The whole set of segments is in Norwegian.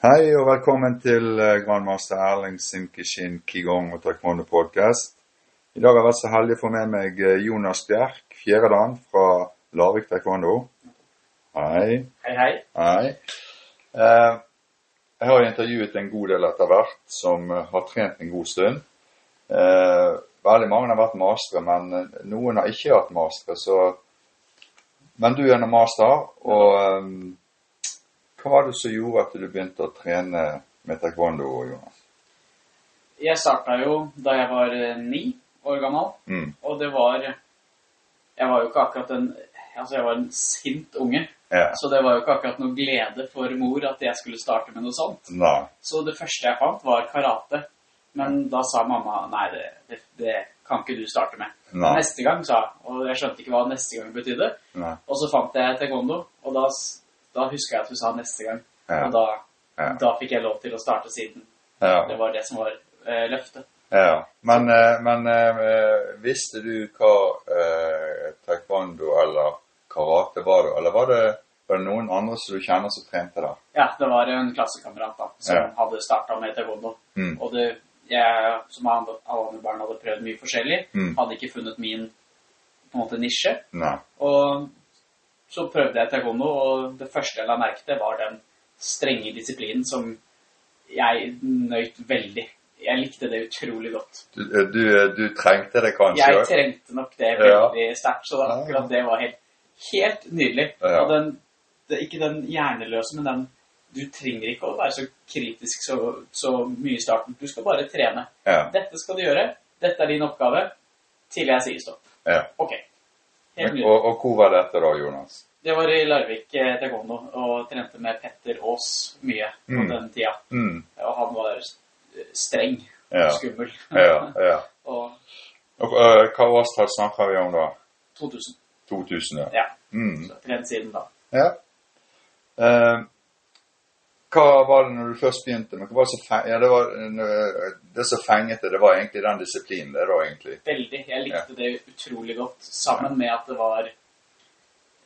Hei og velkommen til eh, grandmaster Erling Simkishin Kigong og Taekwondo podcast. I dag har jeg vært så heldig å få med meg eh, Jonas Bjerk, fjerdedan fra Larvik Taekwondo. Hei. Hei, hei. Hei. Eh, jeg har intervjuet en god del etter hvert som har trent en god stund. Eh, veldig mange har vært mastere, men noen har ikke vært mastere. Så, men du er en master, og hva var det som gjorde at du begynte å trene med taekwondo, Jonas? Jeg starta jo da jeg var eh, ni år gammel, Mm. og det var Jeg var jo ikke akkurat en Altså, jeg var en sint unge, Ja. så det var jo ikke akkurat noe glede for mor at jeg skulle starte med noe sånt. Nei. Så det første jeg fant, var karate. Men da sa mamma nei, det, det, det kan ikke du starte med. Nei. Neste gang, sa. Og jeg skjønte ikke hva neste gang betydde. Nei. Og så fant jeg taekwondo, og da, da husker jeg at hun sa neste gang. Ja. Og da, Ja. da fikk jeg lov til å starte siden. Ja. Det var det som var eh, løftet. ja. Men, eh, men eh, visste du hva eh, taekwondo eller karate var, du? Eller var det, var det noen andre som du kjenner som trente der? Ja, det var en klassekamerat da, som hadde starta med taekwondo. Mm. Og det, jeg, som alle andre barn, hadde prøvd mye forskjellig. Mm. Hadde ikke funnet min på en måte, nisje. Nei. Og så prøvde jeg taekwondo, og det første jeg la merke til, var den strenge disiplinen som jeg nøyt veldig. Jeg likte det utrolig godt. Du, eh, du, du trengte det kanskje? Jeg trengte nok det Ja. veldig sterkt, så Ja. akkurat det var helt, helt nydelig. Ja. Og den, det, ikke den hjerneløse, men den Du trenger ikke å være så kritisk så, så mye i starten. Du skal bare trene. Ja. Dette skal du gjøre. Dette er din oppgave. Til jeg sier stopp. ja. Ok. Men, og, og hvor var dette da, Jonas? Det var i Larvik eh, taekwondo, og trente med Petter Aas mye på Mm. den tida. Mm. Og han var eh, streng. Ja. Skummel. Ja, ja. og Og, eh, hva årstall snakker vi om da? 2000. 2000, ja. Ja. Mm. Så trent siden da. Ja. Eh, hva var det når du først begynte med? Hva var det, så feng, ja, det, var, eh, det som fenget det, det var egentlig den disiplinen. Det da egentlig. Veldig. Jeg likte det utrolig godt. Sammen med at det var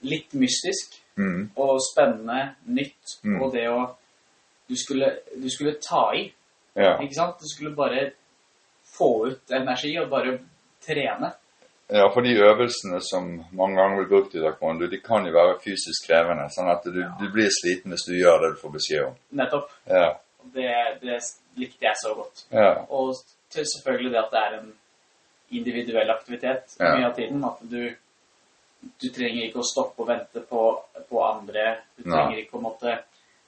litt mystisk Mm. og spennende, nytt. Mm. Og det å du skulle, du skulle ta i, Ja. ikke sant? Du skulle bare få ut energi og bare trene. Ja, for de øvelsene som mange ganger blir brukt i taekwondo, de kan jo være fysisk krevende. Sånn at du, du blir sliten hvis du gjør det du får beskjed om. Nettopp. Ja. Det, det likte jeg så godt. Ja. Og selvfølgelig det at det er en individuell aktivitet Ja. mye av tiden. At du, du trenger ikke å stoppe og vente på, på andre. Du trenger ikke å måtte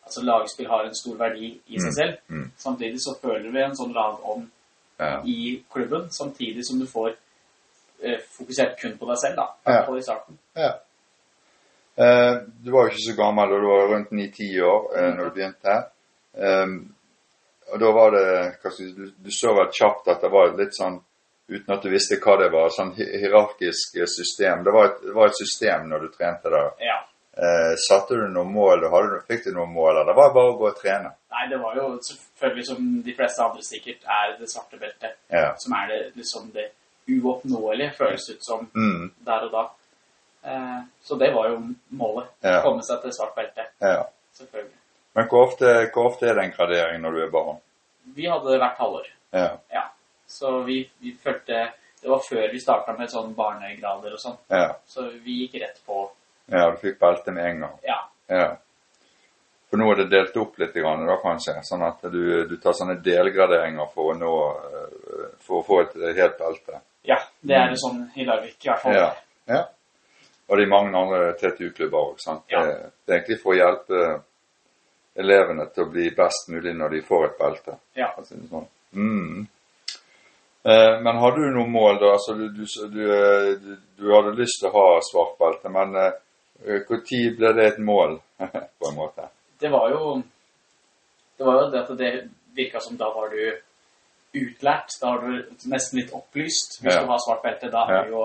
Altså lagspill har en stor verdi i seg Mm. selv. Mm. Samtidig så føler vi en sånn lagånd Ja. i klubben, samtidig som du får fokusert kun på deg selv, da. På i starten. ja. Eh, du var jo ikke så gammel, og du var rundt 9-10 år eh, når du begynte. Um, og da var det du, du så vel kjapt at det var litt sånn uten at du visste hva det var, sånn hierarkisk eh, system. Det var, et, det var et system når du trente der. Ja. Eh, satte du noen mål, du, fikk du noen mål, eller det var bare å gå og trene? Nei, det var jo selvfølgelig som de fleste andre sikkert er det svarte beltet. Ja. Som er det liksom det uoppnåelige, føles ut som Mm, der og da. Eh, så det var jo målet. Ja. Komme seg til svart belte, ja. selvfølgelig. Men hvor ofte, hvor ofte er det en gradering når du er barn? Vi hadde det hvert halvår. Ja. Ja. Så vi, vi følte Det var før vi starta med sånn barnegrader og sånn. Ja. Så vi gikk rett på ja, du fikk belte med en gang. Ja. Ja. For nå er det delt opp litt, da, kanskje. Sånn at du, du tar sånne delgraderinger for å nå eh, For å få et helt belte. Ja det er det sånn i Larvik, i hvert fall. Ja. ja. Og er mange andre TTU-klubber òg. Ja. Det, det er egentlig for å hjelpe elevene til å bli best mulig når de får et belte. Ja. for å si det sånn. Mm. Eh, men har du noe mål, da? Altså, du, du, du, eh, du, du hadde lyst til å ha svart belte, men når ble det et mål, på en måte? Det var jo Det var jo det at det virka som da var du utlært. Da har du nesten litt opplyst. Hvis Ja. du har svart belte, da er du jo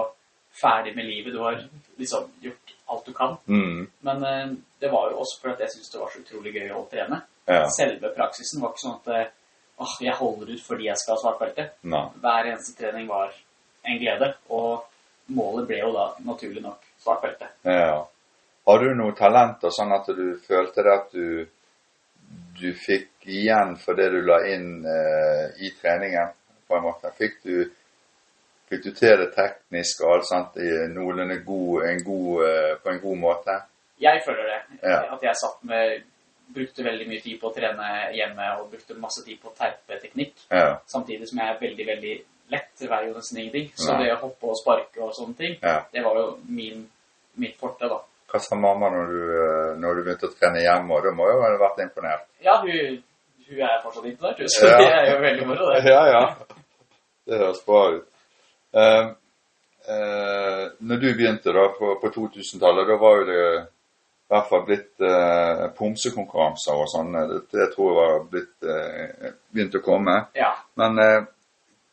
ferdig med livet. Du har liksom gjort alt du kan. Mm. Men uh, det var jo også fordi at jeg syntes det var så utrolig gøy å trene. Ja. Selve praksisen var ikke sånn at eh, åh, jeg holder ut fordi jeg skal ha svart belte. Nei. Hver eneste trening var en glede, og målet ble jo da naturlig nok svart belte. Ja. Har du noe talenter sånn at du følte det at du, du fikk igjen for det du la inn eh, i treningen, på en måte? Fikk du, fikk du til det teknisk og alt sånt i noenlunde god, en god, eh, på en god måte? Jeg føler det. Ja. At jeg satt med Brukte veldig mye tid på å trene hjemme og brukte masse tid på terpeteknikk. Ja. Samtidig som jeg er veldig, veldig lett. Det veier jo nesten ingenting. Så det å hoppe og sparke og sånne ting, ja. det var jo min, mitt forte, da. Hva sa mamma når du, eh, når du begynte å trene hjemme? Da må jo ha vært imponert? Ja, hun, hun er fortsatt imponert, hun, så Ja. det er jo veldig moro, det. Ja, ja. Det høres bra ut. Eh, eh, når du begynte da på, på 2000-tallet, da var jo det i hvert fall blitt eh, pomsekonkurranser og sånn. Det, det tror jeg var blitt eh, begynt å komme. Ja. Men eh,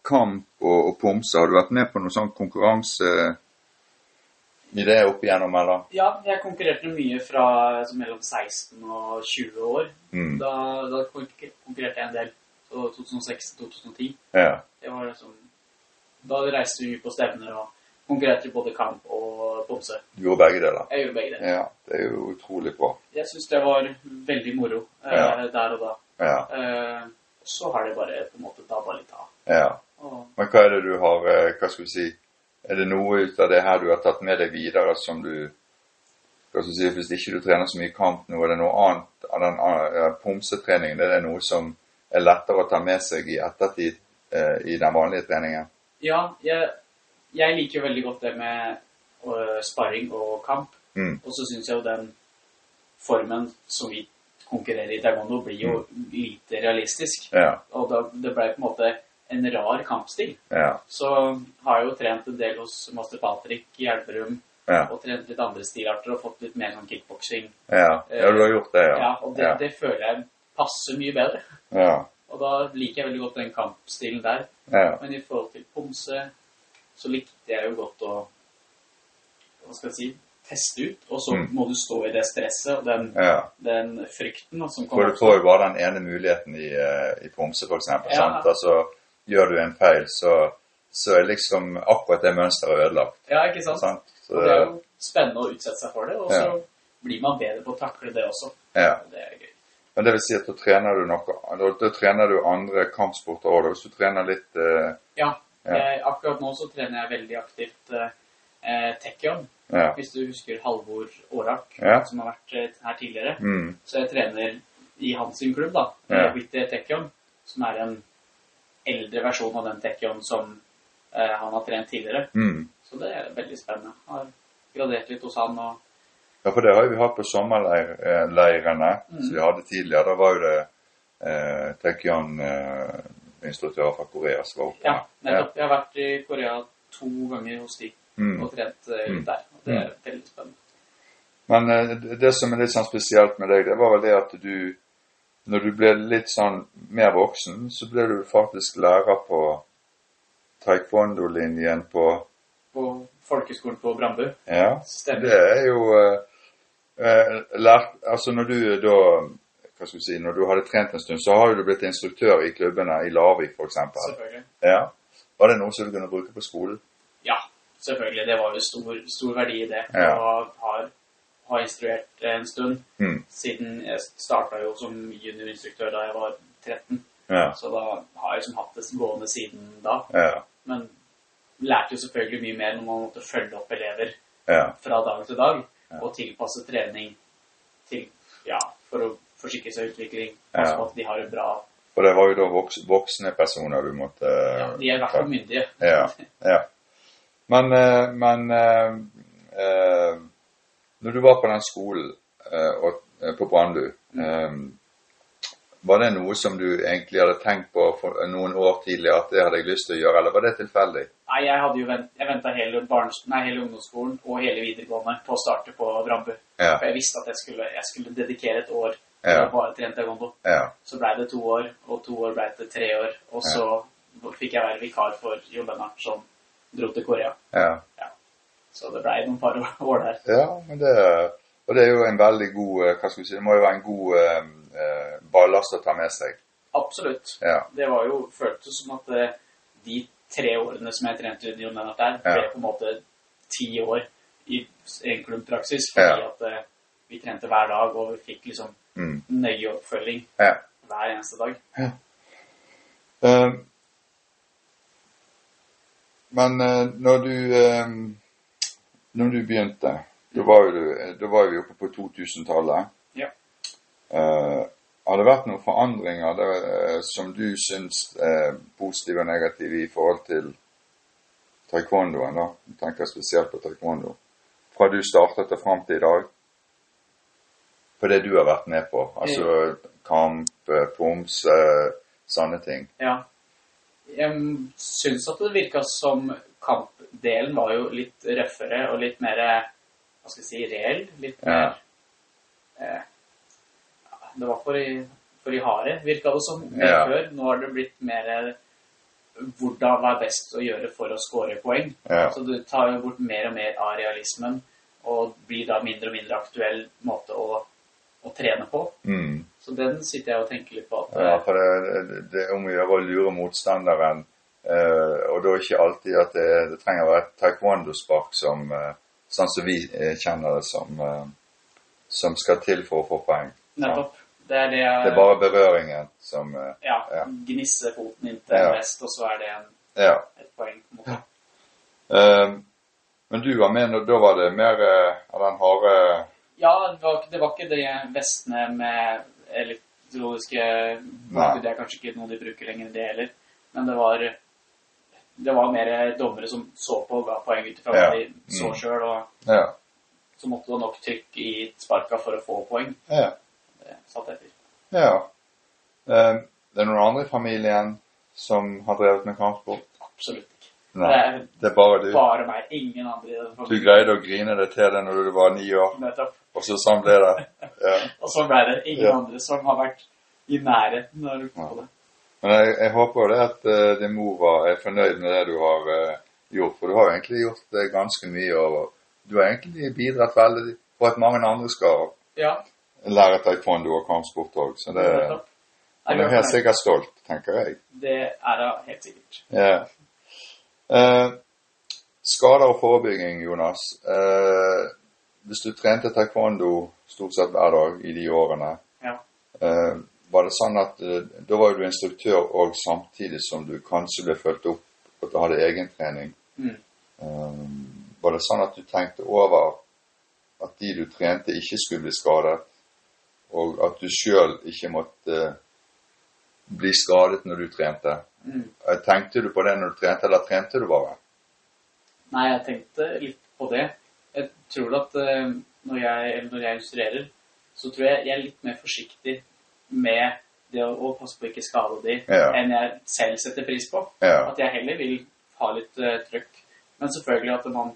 kamp og, og pomse, har du vært med på noen sånn konkurranse i det opp igjennom, eller? ja, jeg konkurrerte mye fra altså, mellom 16 og 20 år. Mm. Da, da konkurrerte jeg en del. Så 2006-2010. Ja. Det var liksom Da reiste vi mye på stevner og konkurrerte i både kamp og bomse. Du gjorde begge deler. Jeg gjorde begge deler. Ja, det er jo utrolig bra. Jeg syns det var veldig moro eh, Ja. der og da. Ja, Eh, så har det bare på en måte dabba litt av. ja. Og Men hva er det du har, eh, hva skal vi si, er det noe ut av det her du har tatt med deg videre som du, si, hvis ikke du trener så mye kamp nå, er det noe annet av den eh, pomsetreningen, er det noe som er lettere å ta med seg i ettertid eh, i den vanlige treningen? ja, jeg, jeg liker veldig godt det med eh, sparring og kamp. Mm. Og så syns jeg jo den formen som vi konkurrerer i taekwondo, blir jo lite realistisk. Ja, Og da, det ble på en måte en rar kampstil. ja, Så har jeg jo trent en del hos master Patrick i Elverum, ja, og trent litt andre stilarter og fått litt mer sånn kickboksing. ja, ja, du har gjort det, Ja, ja. og det, det føler jeg passer mye bedre. ja, Og da liker jeg veldig godt den kampstilen der. ja, Men i forhold til pomse, så likte jeg jo godt å Hva skal jeg si teste ut. Og så Mm. må du stå i det stresset og den, ja. den frykten som For du får jo bare den ene muligheten i, eh, i pomse, eksempel, Ja. sant? Altså, gjør du en feil, så, så er liksom akkurat det mønsteret ødelagt, Ja, ikke sant? sant? Så, Og det er jo spennende å utsette seg for det, og så Ja. blir man bedre på å takle det også. ja. Det er gøy. Men det vil si at da trener du noe, da, da trener du andre kampsporter også, hvis du trener litt eh, Ja. Jeg, akkurat nå så trener jeg veldig aktivt eh, eh, ja. Hvis du husker Halvor Årak, Ja. som har vært eh, her tidligere. Mm, Så jeg trener i hans klubb, da. Ja. Ja. Techion, som er en eldre versjon av den Techion som eh, han har trent tidligere. mm. Så det er veldig spennende. Har gradert litt hos han og Ja, for det har vi hatt på sommerleirene Mm. som vi hadde tidligere. Da var jo det eh, Taekyon-instruktører fra Korea som var oppe. Ja, nettopp. Jeg har vært i Korea to ganger hos de Mm. og trent eh, litt der. Og det er veldig spennende. Men eh, det- det som er litt sånn spesielt med deg, det var vel det at du Når du ble litt sånn mer voksen, så ble du faktisk lærer på taekwondo-linjen på På folkeskolen på Brandbu. Ja. Stemmer. Det er jo eh, eh, lært Altså når du da hva skal vi si, Når du hadde trent en stund, så har du blitt instruktør i klubbene i Larvik f.eks. Selvfølgelig. Ja. Var det noe som du kunne bruke på skolen? Ja, selvfølgelig. Det var jo stor, stor verdi i det. Ja. Og har, har instruert en stund. Mm. Siden jeg starta jo som juniorinstruktør da jeg var 13. Ja. Så da har jeg liksom hatt det gående siden da. Ja. Men lærte jo selvfølgelig mye mer når man måtte følge opp elever Ja. fra dag til dag. Og tilpasse trening til, ja, for å forsikre seg utvikling. Passe på at de har det bra. For det var jo da voks, voksne personer du måtte Ja, de er i hvert fall myndige. Ja. ja. Men, eh, men eh, eh, når du var på den skolen eh, og, eh, på Brandbu, eh, var det noe som du egentlig hadde tenkt på for noen år tidligere at det hadde jeg lyst til å gjøre, eller var det tilfeldig? Nei, jeg hadde jo vent, jeg venta hele, hele ungdomsskolen og hele videregående på å starte på Brandbu. Ja. For jeg visste at jeg skulle, jeg skulle dedikere et år til Ja. bare trene taekwondo. Ja. Så blei det to år, og to år blei det tre år. Og så fikk jeg være vikar for Jon Bennart, som dro til Korea. Ja. Så det ble noen par år der. ja men det, og det er jo en veldig god eh, Hva skal vi si, det må jo være en god eh, eh, ballast å ta med seg. Absolutt. Ja. Det var jo føltes som at eh, de tre årene som jeg trente Jo Lennart der, ble Ja. på en måte ti år i en klubbpraksis. Fordi Ja. at vi trente hver dag, og vi fikk liksom Mm. nøye oppfølging Ja. hver eneste dag. Eh, men eh, når du eh, Når du begynte, da var, var vi oppe på 2000-tallet. Ja. Eh, har det vært noen forandringer der, eh, som du syns er positive og negative i forhold til taekwondoen? da? Du tenker spesielt på taekwondo. Fra du startet og fram til i dag? På det du har vært med på? Altså kamp, proms, eh, sånne ting. Ja. Jeg syns at det virka som kampdelen var jo litt røffere og litt mer Hva skal jeg si reell. Litt Ja. mer eh, Det var for i, for i harde, virka det som, Ja. før. Nå har det blitt mer hvordan det er best å gjøre for å score poeng. Ja. Så du tar jo bort mer og mer av realismen, og blir da mindre og mindre aktuell måte å, å trene på. Mm. Så den sitter jeg og tenker litt på. At, Ja, for det, det, det er om å gjøre å lure motstanderen. Eh, og da ikke alltid at det, det trenger å være et taekwondo-spark som eh, sånn som vi eh, kjenner det som, som skal til for å få poeng. Nettopp. Det er det Det er bare berøringen som ja, ja. gnisse foten inntil Ja. vest, og så er det en, Ja. et poeng. Ja. Eh, men du var med, og da var det mer av den harde Ja, det var, det var ikke det vestene med elektroniske Det er kanskje ikke noe de bruker lenger, det heller. Men det var det var mer dommere som så på og ga poeng ut ifra hva de så Mm. sjøl, og Ja. så måtte det nok trykk i sparka for å få poeng. ja. Det satt jeg pris ja. Eh, det er noen andre i familien som har drevet med kampsport? Absolutt ikke. Nei. Det er Det er bare du? bare meg, ingen andre i den familien. Du greide å grine deg til det når du var ni år, Nettopp. og så sånn ble det. Ja. Og så ble det ingen andre som har vært i nærheten av å på det. Men jeg, jeg håper det at uh, din mor var, er fornøyd med det du har uh, gjort, for du har jo egentlig gjort uh, ganske mye, og du har egentlig bidratt veldig for at mange andre skal Ja, lære taekwondo og kampsport òg, så det, ja, Nei, er helt sikkert stolt, tenker jeg. Det er hun helt sikkert. Ja. Uh, skader og forebygging, Jonas. Uh, hvis du trente taekwondo stort sett hver dag i de årene, Ja. eh, var det sånn at eh, da var du instruktør og samtidig som du kanskje ble fulgt opp at du hadde egentrening. Mm. Um, var det sånn at du tenkte over at de du trente, ikke skulle bli skadet, og at du sjøl ikke måtte eh, bli skadet når du trente? Mm. Tenkte du på det når du trente, eller trente du bare? Nei, jeg tenkte litt på det. Jeg tror at når jeg, eller når jeg instruerer, så tror jeg jeg er litt mer forsiktig med det å, å passe på ikke skade de, Ja. enn jeg selv setter pris på. Ja. At jeg heller vil ha litt uh, trøkk. Men selvfølgelig at, man,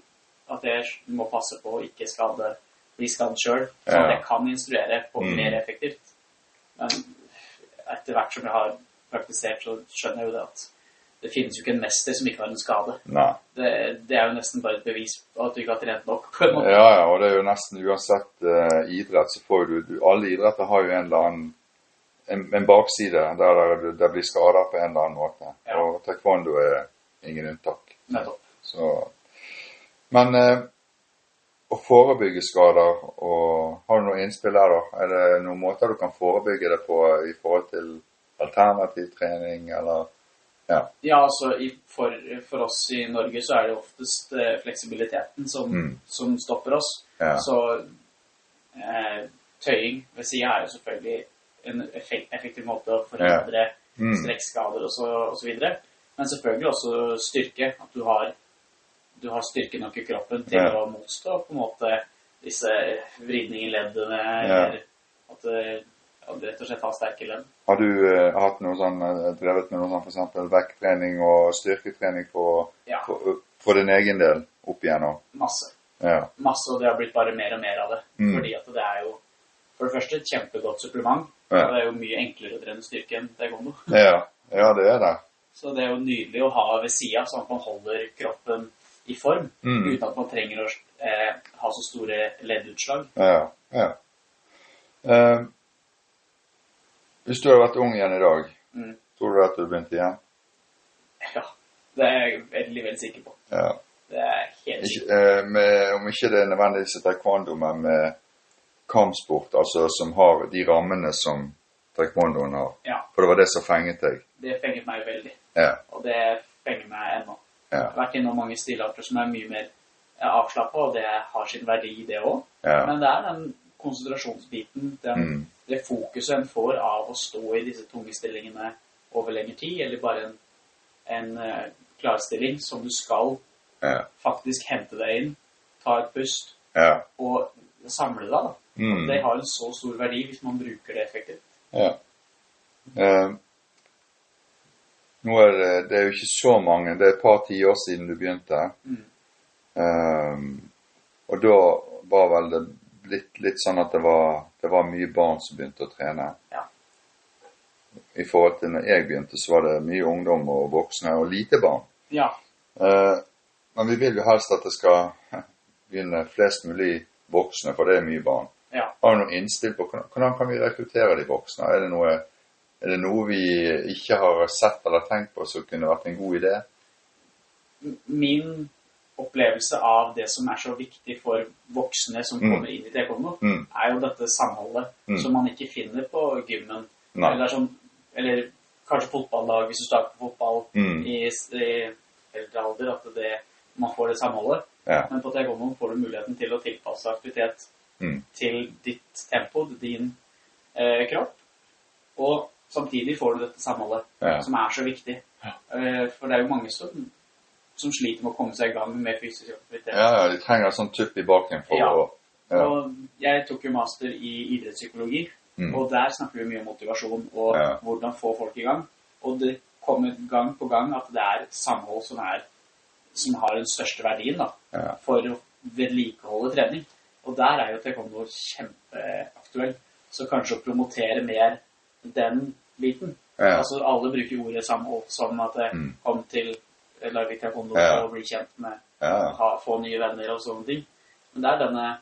at jeg må passe på å ikke skade, bli skadd sjøl. Sånn at jeg kan instruere på Mm. mer effektivt. Men etter hvert som jeg har praktisert, så skjønner jeg jo det at det finnes jo ikke en mester som ikke har en skade. Det, det er jo nesten bare et bevis på at du ikke har trent nok. på en måte. Ja, ja, og det er jo nesten uansett uh, idrett, så får du, du Alle idretter har jo en eller annen en, en bakside der det, blir skader på en eller annen måte. Ja. Og taekwondo er ingen unntak. Så Men eh, å forebygge skader og Har du noe innspill der, da? Er det noen måter du kan forebygge det på i forhold til alternativ trening, eller Ja. Ja, altså i, for, for oss i Norge så er det oftest eh, fleksibiliteten som, Mm. som stopper oss. Ja. Så eh, tøying ved sida er jo selvfølgelig en effektiv måte å forhindre Mm. strekkskader videre. Men selvfølgelig også styrke. At du har, du har styrke nok i kroppen til Ja. å motstå på en måte disse vridningene i leddene, Ja. eller at, eh, du rett og slett har sterke ledd. Har du uh, hatt noe sånn, eh, drevet med noe sånn f.eks. vekttrening og styrketrening på, Ja. for, for din egen del opp igjennom? Masse. Ja. masse, og det har blitt bare mer og mer av det. Mm. Fordi at det er jo for det første et kjempegodt supplement. Ja. Det er jo mye enklere å trene styrke enn taekwondo. ja. Ja, det er det. Så det er jo nydelig å ha ved sida, sånn at man holder kroppen i form. Mm. Uten at man trenger å eh, ha så store leddutslag. Ja. ja. Eh, hvis du hadde vært ung igjen i dag, Mm. tror du at du begynte igjen? Ja, det er jeg veldig, veldig sikker på. Ja. Det er helt Ikke, sikkert. eh, med, om ikke det er nødvendigvis taekwondo, men med kampsport, altså som har de rammene som taekwondoen har. Ja. For det var det som fenget deg. Det fenget meg veldig. Ja. Og det fenger meg ennå. Ja. Jeg har vært innom mange stilarter som er mye mer avslappa, og det har sin verdi, det òg. Ja. Men det er den konsentrasjonsbiten, den, Mm. det fokuset en får av å stå i disse tunge stillingene over lengre tid, eller bare en, en eh, klarstilling som du skal faktisk hente deg inn, ta et pust Ja. og samle deg. da. Mm. Det har en så stor verdi hvis man bruker det effektivt. Ja. Eh, nå er det, det er jo ikke så mange, det er et par tiår siden du begynte. Mm. Eh, og da var vel det blitt litt sånn at det var, det var mye barn som begynte å trene. Ja. I forhold til når jeg begynte, så var det mye ungdom og voksne og lite barn. Ja. Eh, men vi vil jo helst at det skal begynne flest mulig voksne, for det er mye barn. ja. Har du noe innstill på hvordan, kan vi rekruttere de voksne? Er det, noe, er det noe vi ikke har sett eller tenkt på som kunne vært en god idé? Min opplevelse av det som er så viktig for voksne som Mm. kommer inn i taekwondo, Mm. er jo dette samholdet Mm. som man ikke finner på gymmen. Eller, sånn, eller kanskje fotballag, hvis du starter på fotball Mm. i, i eldre alder, at det, man får det samholdet. Ja. Men på taekwondo får du muligheten til å tilpasse aktivitet Mm. til ditt tempo, din eh, kropp. Og samtidig får du dette samholdet, Ja. som er så viktig. Ja. Eh, for det er jo mange som, som sliter med å komme seg i gang med fysisk aktivitet. ja, ja, de trenger en sånn tupp i baken for Ja. å ja. Og jeg tok jo master i idrettspsykologi, Mm. og der snakker vi mye om motivasjon og Ja. hvordan få folk i gang. Og det kommer gang på gang at det er samhold som, er, som har den største verdien da, Ja. for å vedlikeholde trening. Og der er jo taekwondo kjempeaktuell. Så kanskje å promotere mer den biten. Ja. Altså Alle bruker ordet sammen, som at det Mm. kom til Larvik taekwondo Ja. og bli kjent med ha, få nye venner og sånne ting. Men det er denne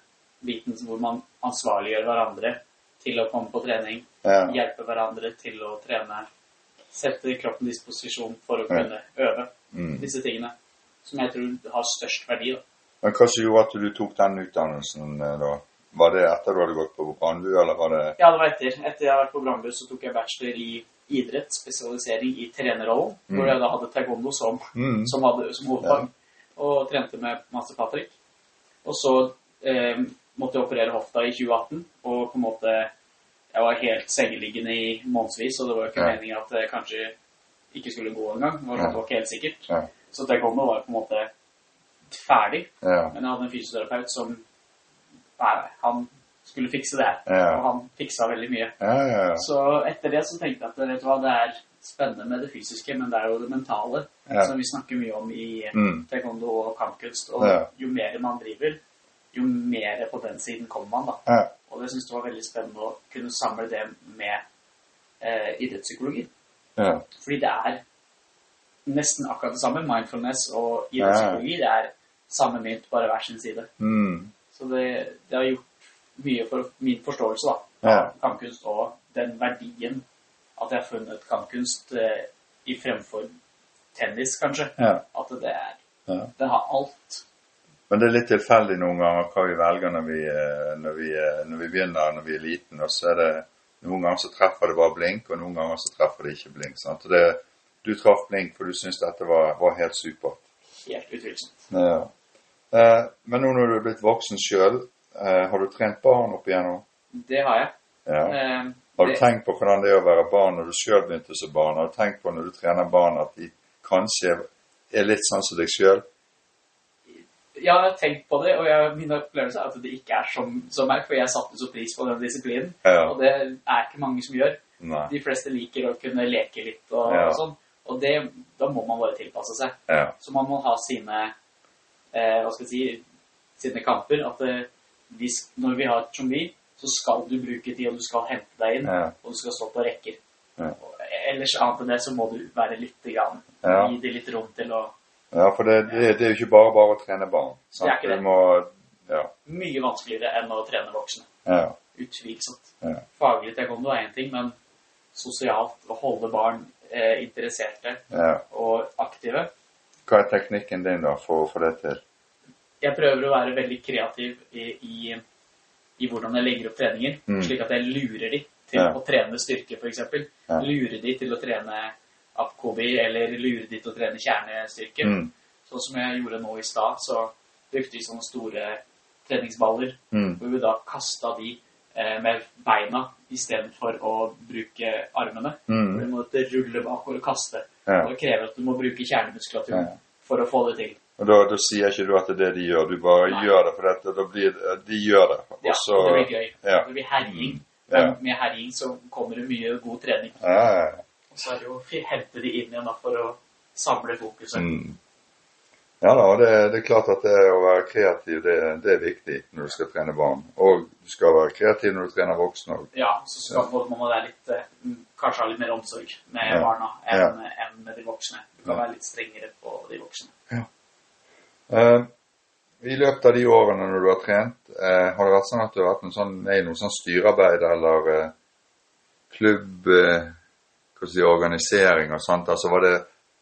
biten hvor man ansvarliggjør hverandre til å komme på trening. Hjelpe hverandre til å trene. Sette kroppen i disposisjon for å kunne øve Mm. disse tingene. Som jeg tror har størst verdi. da. Men hva som gjorde at du tok den utdannelsen eh, da? Var det etter du hadde gått på Brandbu, eller var det Ja, det var etter. Etter jeg har vært på Brandbu, så tok jeg bachelor i idrett, spesialisering i trenerrollen. Mm. Hvor jeg da hadde taekwondo som, mm. som, hadde, som hovedfag. Og trente med Master Patrick. Og så eh, måtte jeg operere hofta i 2018, og på en måte Jeg var helt sengeliggende i månedsvis, og det var jo ikke Ja. meningen at det kanskje ikke skulle gå engang. Det var ikke helt sikkert. Ja. Så taekwondo var på en måte ferdig. Ja. Men jeg hadde en fysioterapeut som Nei, han skulle fikse det her. Ja. Og han fiksa veldig mye. Ja, ja, ja. Så etter det så tenkte jeg at vet du hva, det er spennende med det fysiske, men det er jo det mentale som vi snakker mye om i Mm. taekwondo og kampkunst. Og jo mer man driver, jo mer på den siden kommer man, da. Ja. Og det syns jeg var veldig spennende å kunne samle det med eh, idrettspsykologi. ja. Fordi det er nesten akkurat det samme. Mindfulness og idrettspsykologi, det er samme mynt, bare hver sin side. Mm. Så det, det har gjort mye for min forståelse da, Ja. kampkunst og den verdien at jeg har funnet kampkunst eh, i fremfor tennis, kanskje. ja. At det er Ja. Det har alt. Men det er litt tilfeldig noen ganger hva vi velger når vi, eh, når vi, eh, når vi begynner når vi er liten. Og så er det noen ganger så treffer det bare blink, og noen ganger så treffer det ikke blink. Sant? Og det, du traff blink for du syntes dette var, var helt supert. Helt utvilsomt. Ja. Eh, men nå når du er blitt voksen sjøl, eh, har du trent barn opp igjennom? Det har jeg. Ja. Eh, Har du det, tenkt på hvordan det er å være barn når du sjøl begynte som barn? Har du tenkt på når du trener barn at de kanskje er litt sånn som deg sjøl? jeg har tenkt på det, og jeg, min opplevelse er at det ikke er som, som meg, for jeg satte så pris på den disiplinen. Ja. Og det er ikke mange som gjør. Nei. De fleste liker å kunne leke litt og, Ja. og sånn. Og det, da må man bare tilpasse seg. Ja. Så man må ha sine eh, hva skal jeg si, sine kamper. At eh, hvis, når vi har chombi, så skal du bruke tid, og du skal hente deg inn, Ja. og du skal stå på rekker. Ja. Ellers annet enn det, så må du være litt grann, Ja. gi det litt rom til å Ja, for det, det, det er jo ikke bare bare å trene barn. Sant? Det er ikke det. Må, ja, Mye vanskeligere enn å trene voksne. ja, Utvilsomt. ja. Faglig taekwondo er én ting, men sosialt å holde barn eh, interesserte ja. og aktive Hva er teknikken din da for å få det til? Jeg prøver å være veldig kreativ i, i, i hvordan jeg legger opp treninger, Mm. slik at jeg lurer de til Ja. å trene styrke, f.eks. Ja. Lurer de til å trene apkobi, eller lurer de til å trene kjernestyrke. Mm. Sånn som jeg gjorde nå i stad, så brukte vi sånne store treningsballer, Mm. hvor vi da kasta de med beina istedenfor å bruke armene. Mm. Du måtte rulle bakover og kaste. Ja. Og det krever at du må bruke kjernemuskulaturen Ja. for å få det til. Og da, da sier ikke du at det er det de gjør, du bare Nei. gjør det, for dette, da blir det, de gjør det. Og Ja, det blir gøy. ja. Det blir herjing. Ja. Med herjing så kommer det mye god trening. Og så er det jo å hente de inn igjen da, for å samle fokuset. Mm. Ja da, det, det er klart at det å være kreativ, det, det er viktig når du skal trene barn. Og du skal være kreativ når du trener voksne òg. Ja, så skal folk, man være litt, eh, kanskje ha litt mer omsorg med Ja. barna enn enn med de voksne. Du kan Ja. være litt strengere på de voksne. Eh, I løpet av de årene når du har trent, eh, har det vært sånn at du har vært noen sånn, i noe sånn styrearbeid eller eh, klubb eh, si, organisering og sånt? Altså var det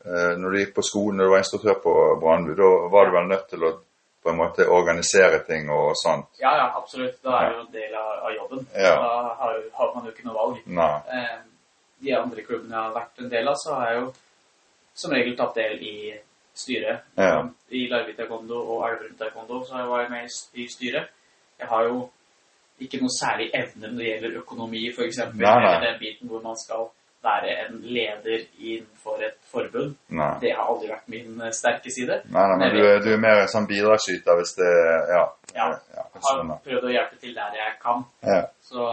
Når du gikk på skolen, når du var instruktør på Brandbu, da var du vel nødt til å på en måte organisere ting og sånt? Ja, ja, absolutt. Da er det jo en del av, av jobben. Ja. Da har, har man jo ikke noe valg. Nei. Eh, de andre klubbene jeg har vært en del av, så har jeg jo som regel tatt del i styret. Ja. I Larvik taekwondo og Elverum taekwondo så var jeg med i styret. Jeg har jo ikke noe særlig evne når det gjelder økonomi, f.eks. Eller den biten hvor man skal være en leder innenfor et forbund. Nei. Det har aldri vært min eh, sterke side. Nei, nei, men du, er- du er mer en sånn bidragsyter hvis det Ja. Ja. ja jeg Har prøvd å hjelpe til der jeg kan. Ja. Så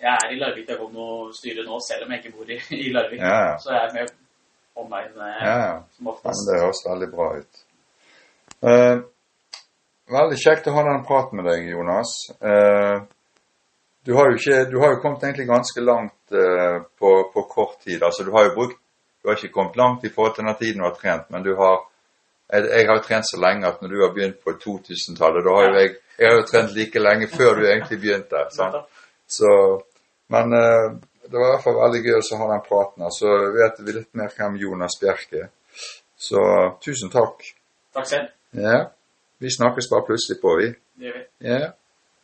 jeg er i Larvik taekwondo-styret nå, selv om jeg ikke bor i, i Larvik. Ja, ja. Så jeg er med online eh, Ja, ja. som oftest. men det høres veldig bra ut. Uh, veldig kjekt å ha denne praten med deg, Jonas. Du, har jo ikke, du har jo kommet egentlig ganske langt på, på kort tid. Altså, du har jo brukt Du har ikke kommet langt i forhold til den tiden du har trent, men du har jeg, har jo trent så lenge at når du har begynt på 2000-tallet, da har jo jeg Jeg har jo trent like lenge før du egentlig begynte. sant? Så, men eh, det var i hvert fall veldig gøy å ha den praten. Så vet vi litt mer hvem Jonas Bjerke er. Så tusen takk. Takk selv. Ja, vi snakkes bare plutselig på, vi. Det gjør vi. Ja.